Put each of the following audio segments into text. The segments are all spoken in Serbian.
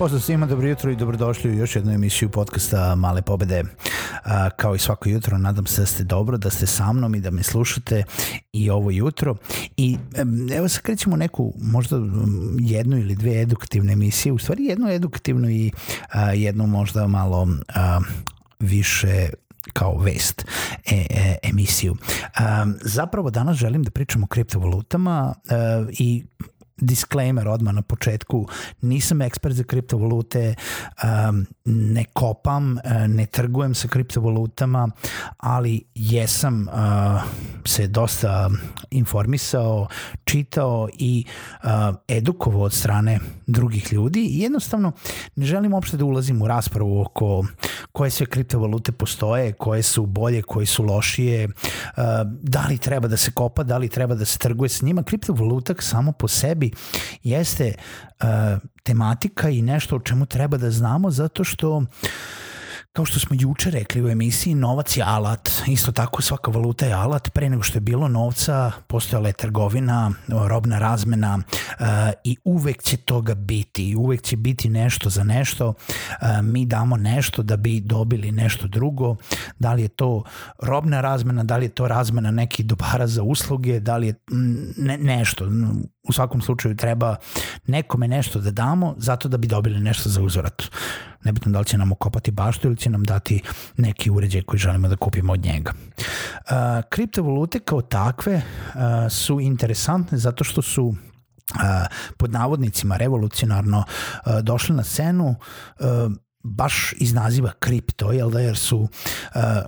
Pozdrav svima, dobro jutro i dobrodošli u još jednu emisiju podcasta Male pobede. Kao i svako jutro, nadam se da ste dobro, da ste sa mnom i da me slušate i ovo jutro. I evo sad krećemo neku možda jednu ili dve edukativne emisije, u stvari jednu edukativnu i jednu možda malo više kao vest e, e, emisiju. Um, zapravo danas želim da pričam o kriptovalutama uh, i disclaimer odmah na početku, nisam ekspert za kriptovalute, um, ne kopam, uh, ne trgujem sa kriptovalutama, ali jesam uh, se dosta informisao, čitao i uh, edukovao od strane drugih ljudi i jednostavno ne želim uopšte da ulazim u raspravu oko koje sve kriptovalute postoje, koje su bolje, koje su lošije, da li treba da se kopa, da li treba da se trguje sa njima. Kriptovaluta samo po sebi jeste uh, tematika i nešto o čemu treba da znamo zato što Kao što smo juče rekli u emisiji, novac je alat. Isto tako svaka valuta je alat. Pre nego što je bilo novca, postojala je trgovina, robna razmena uh, i uvek će toga biti. Uvek će biti nešto za nešto. Uh, mi damo nešto da bi dobili nešto drugo. Da li je to robna razmena, da li je to razmena nekih dobara za usluge, da li je ne, nešto u svakom slučaju treba nekome nešto da damo zato da bi dobili nešto za uzvrat. Nebitno da li će nam okopati baštu ili će nam dati neki uređaj koji želimo da kupimo od njega. Uh, kriptovalute kao takve uh, su interesantne zato što su pod navodnicima revolucionarno došle na scenu baš iz naziva kripto, jel da, jer su uh,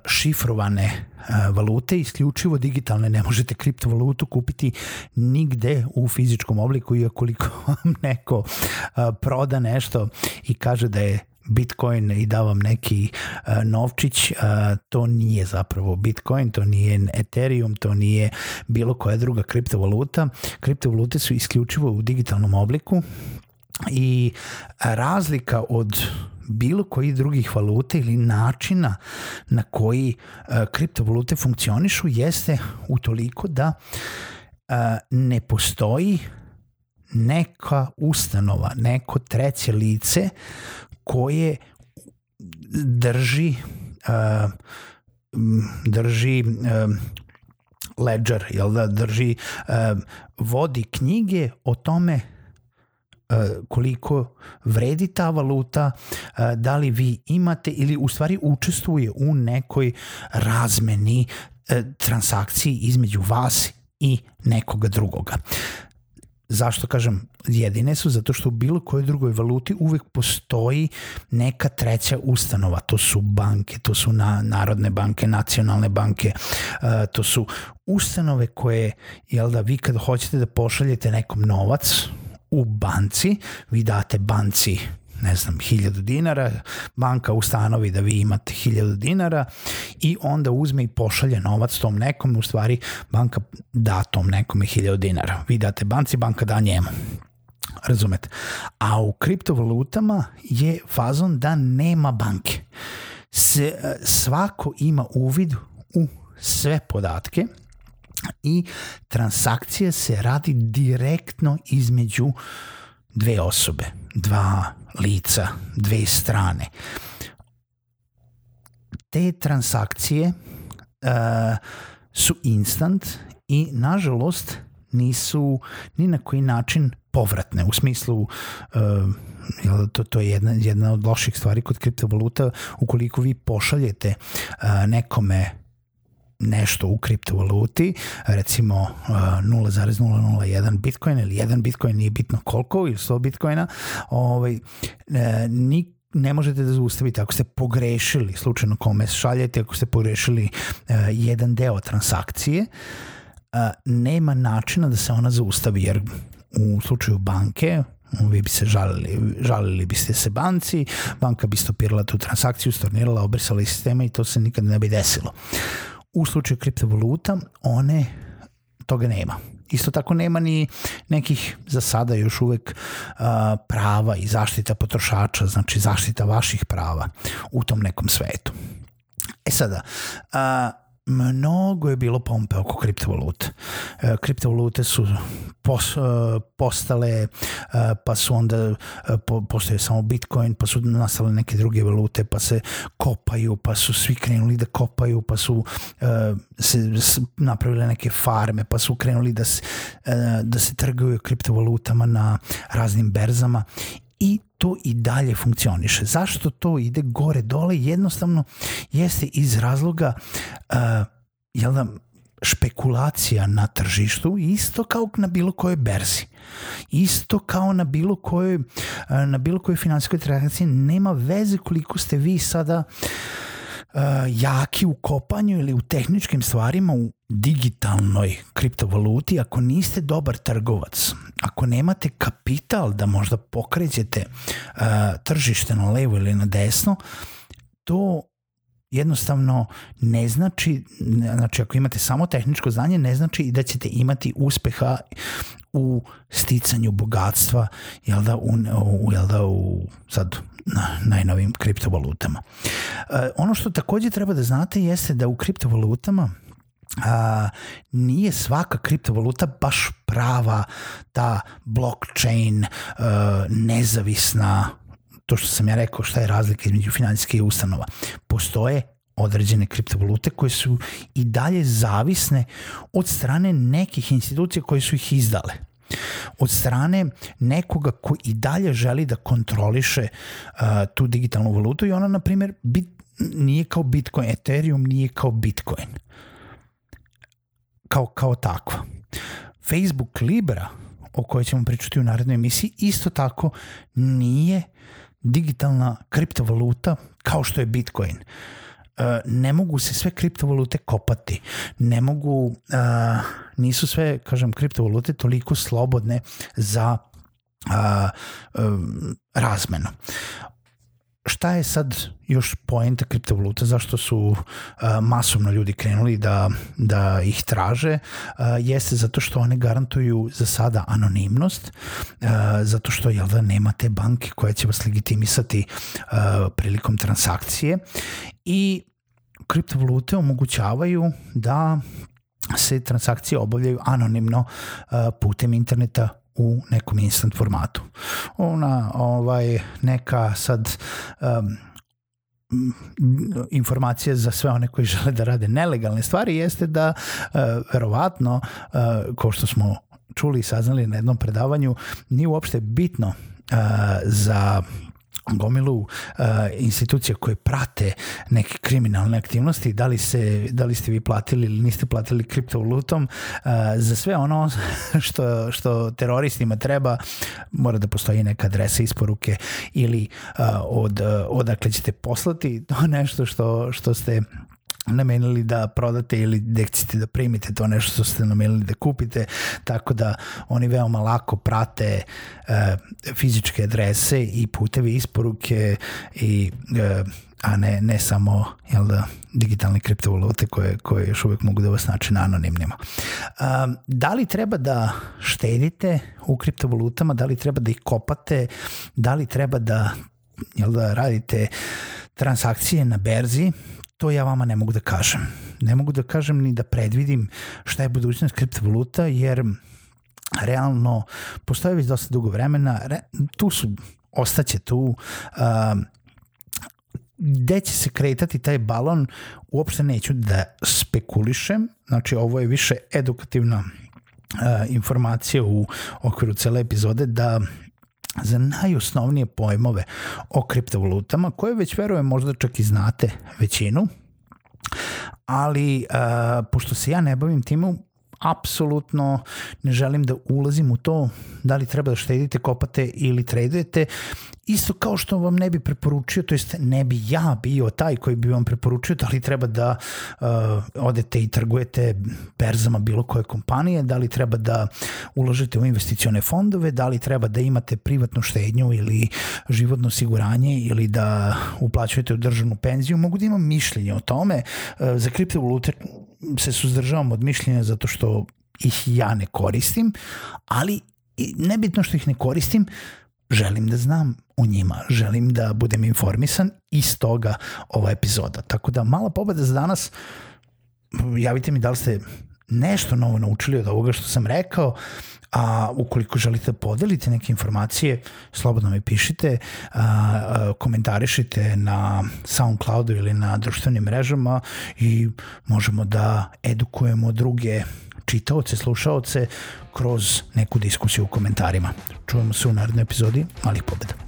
šifrovane uh, valute, isključivo digitalne, ne možete kriptovalutu kupiti nigde u fizičkom obliku, i koliko vam neko uh, proda nešto i kaže da je Bitcoin i da vam neki uh, novčić, uh, to nije zapravo Bitcoin, to nije Ethereum, to nije bilo koja druga kriptovaluta. Kriptovalute su isključivo u digitalnom obliku i razlika od bilo koji drugih valuta ili načina na koji uh, kriptovalute funkcionišu jeste utoliko da uh, ne postoji neka ustanova, neko treće lice koje drži uh, drži uh, ledger, jel da drži uh, vodi knjige o tome koliko vredi ta valuta, da li vi imate ili u stvari učestvuje u nekoj razmeni transakciji između vas i nekoga drugoga. Zašto kažem jedine su? Zato što u bilo kojoj drugoj valuti uvek postoji neka treća ustanova. To su banke, to su na, narodne banke, nacionalne banke, uh, to su ustanove koje, jel da, vi kad hoćete da pošaljete nekom novac u banci, vi date banci ne znam, hiljadu dinara, banka ustanovi da vi imate hiljadu dinara i onda uzme i pošalje novac tom nekom, u stvari banka da tom nekome hiljadu dinara. Vi date banci, banka da njemu. Razumete? A u kriptovalutama je fazon da nema banke. Se, svako ima uvid u sve podatke i transakcija se radi direktno između dve osobe, dva lica, dve strane. Te transakcije uh, su instant i nažalost nisu ni na koji način povratne u smislu uh, to, to je jedna, jedna od loših stvari kod kriptovaluta ukoliko vi pošaljete uh, nekome nešto u kriptovaluti, recimo 0,001 bitcoin ili 1 bitcoin, nije bitno koliko, ili 100 bitcoina, ovaj, ni ne možete da zaustavite ako ste pogrešili slučajno kome šaljete, ako ste pogrešili uh, jedan deo transakcije, uh, nema načina da se ona zaustavi jer u slučaju banke vi bi se žalili, žalili biste se banci, banka bi stopirala tu transakciju, stornirala, obrisala iz sistema i to se nikad ne bi desilo. U slučaju kriptovaluta, one toga nema. Isto tako nema ni nekih za sada još uvek uh, prava i zaštita potrošača, znači zaštita vaših prava u tom nekom svetu. E sada, uh, mnogo je bilo pompe oko kriptovaluta. E, kriptovalute su pos, e, postale, e, pa su onda postoje samo Bitcoin, pa su nastale neke druge valute, pa se kopaju, pa su svi krenuli da kopaju, pa su se napravile neke farme, pa su krenuli da se, da se trguju kriptovalutama na raznim berzama i to i dalje funkcioniše. Zašto to ide gore dole? Jednostavno jeste iz razloga uh, jel da, špekulacija na tržištu isto kao na bilo kojoj berzi. Isto kao na bilo kojoj, uh, na bilo kojoj finansijskoj transakciji nema veze koliko ste vi sada uh, jaki u kopanju ili u tehničkim stvarima u digitalnoj kriptovaluti ako niste dobar trgovac, ako nemate kapital da možda pokrećete uh, tržište na levo ili na desno, to jednostavno ne znači, znači ako imate samo tehničko znanje, ne znači da ćete imati uspeha u sticanju bogatstva, jel da, u, jel da, u sad najnovim kriptovalutama. E, ono što takođe treba da znate jeste da u kriptovalutama a, nije svaka kriptovaluta baš prava ta blockchain a, nezavisna to što sam ja rekao šta je razlika između finansijske ustanova. Postoje određene kriptovalute koje su i dalje zavisne od strane nekih institucija koje su ih izdale od strane nekoga ko i dalje želi da kontroliše uh, tu digitalnu valutu i ona, na primjer, bit, nije kao Bitcoin, Ethereum nije kao Bitcoin kao, kao takva. Facebook Libra, o kojoj ćemo pričati u narednoj emisiji, isto tako nije digitalna kriptovaluta kao što je Bitcoin. E, ne mogu se sve kriptovalute kopati, ne mogu, uh, nisu sve, kažem, kriptovalute toliko slobodne za uh, um, razmenu šta je sad još poenta kriptovaluta, zašto su uh, masovno ljudi krenuli da, da ih traže, uh, jeste zato što one garantuju za sada anonimnost, uh, zato što jel da nema te banke koja će vas legitimisati uh, prilikom transakcije. I kriptovalute omogućavaju da se transakcije obavljaju anonimno uh, putem interneta u nekom instant formatu. Ona ovaj neka sad um, informacija za sve one koji žele da rade nelegalne stvari jeste da uh, verovatno uh, kao što smo čuli i saznali na jednom predavanju nije uopšte bitno uh, za gomilu uh, institucija koje prate neke kriminalne aktivnosti, da li, se, da li ste vi platili ili niste platili kriptovalutom, uh, za sve ono što, što teroristima treba, mora da postoji neka adresa isporuke ili uh, od, uh, odakle ćete poslati to nešto što, što ste namenili da prodate ili da ćete da primite to nešto što ste namenili da kupite, tako da oni veoma lako prate e, fizičke adrese i puteve isporuke i e, a ne, ne samo jel da, digitalne kriptovalute koje, koje još uvek mogu da vas načine anonimnima. Um, da li treba da štedite u kriptovalutama, da li treba da ih kopate, da li treba da, jel da radite transakcije na berzi, to ja vama ne mogu da kažem. Ne mogu da kažem ni da predvidim šta je budućnost kriptovaluta, jer realno postoje već dosta dugo vremena, re, tu su, ostaće tu, uh, gde će se kretati taj balon, uopšte neću da spekulišem, znači ovo je više edukativna uh, informacija u okviru cele epizode da za najosnovnije pojmove o kriptovalutama, koje već verujem možda čak i znate većinu, ali uh, pošto se ja ne bavim time, apsolutno ne želim da ulazim u to da li treba da štedite, kopate ili tradujete. Isto kao što vam ne bi preporučio, to jest ne bi ja bio taj koji bi vam preporučio da li treba da uh, odete i trgujete berzama bilo koje kompanije, da li treba da uložite u investicione fondove, da li treba da imate privatnu štednju ili životno osiguranje ili da uplaćujete u državnu penziju. Mogu da imam mišljenje o tome. Uh, za kriptovalute se suzdržavam od mišljenja zato što ih ja ne koristim, ali nebitno što ih ne koristim, želim da znam o njima, želim da budem informisan i stoga ova epizoda. Tako da mala pobeda za danas, javite mi da li ste nešto novo naučili od ovoga što sam rekao, a ukoliko želite da podelite neke informacije, slobodno mi pišite, a, a, komentarišite na Soundcloudu ili na društvenim mrežama i možemo da edukujemo druge čitaoce, slušaoce kroz neku diskusiju u komentarima. Čujemo se u narednoj epizodi Malih pobeda.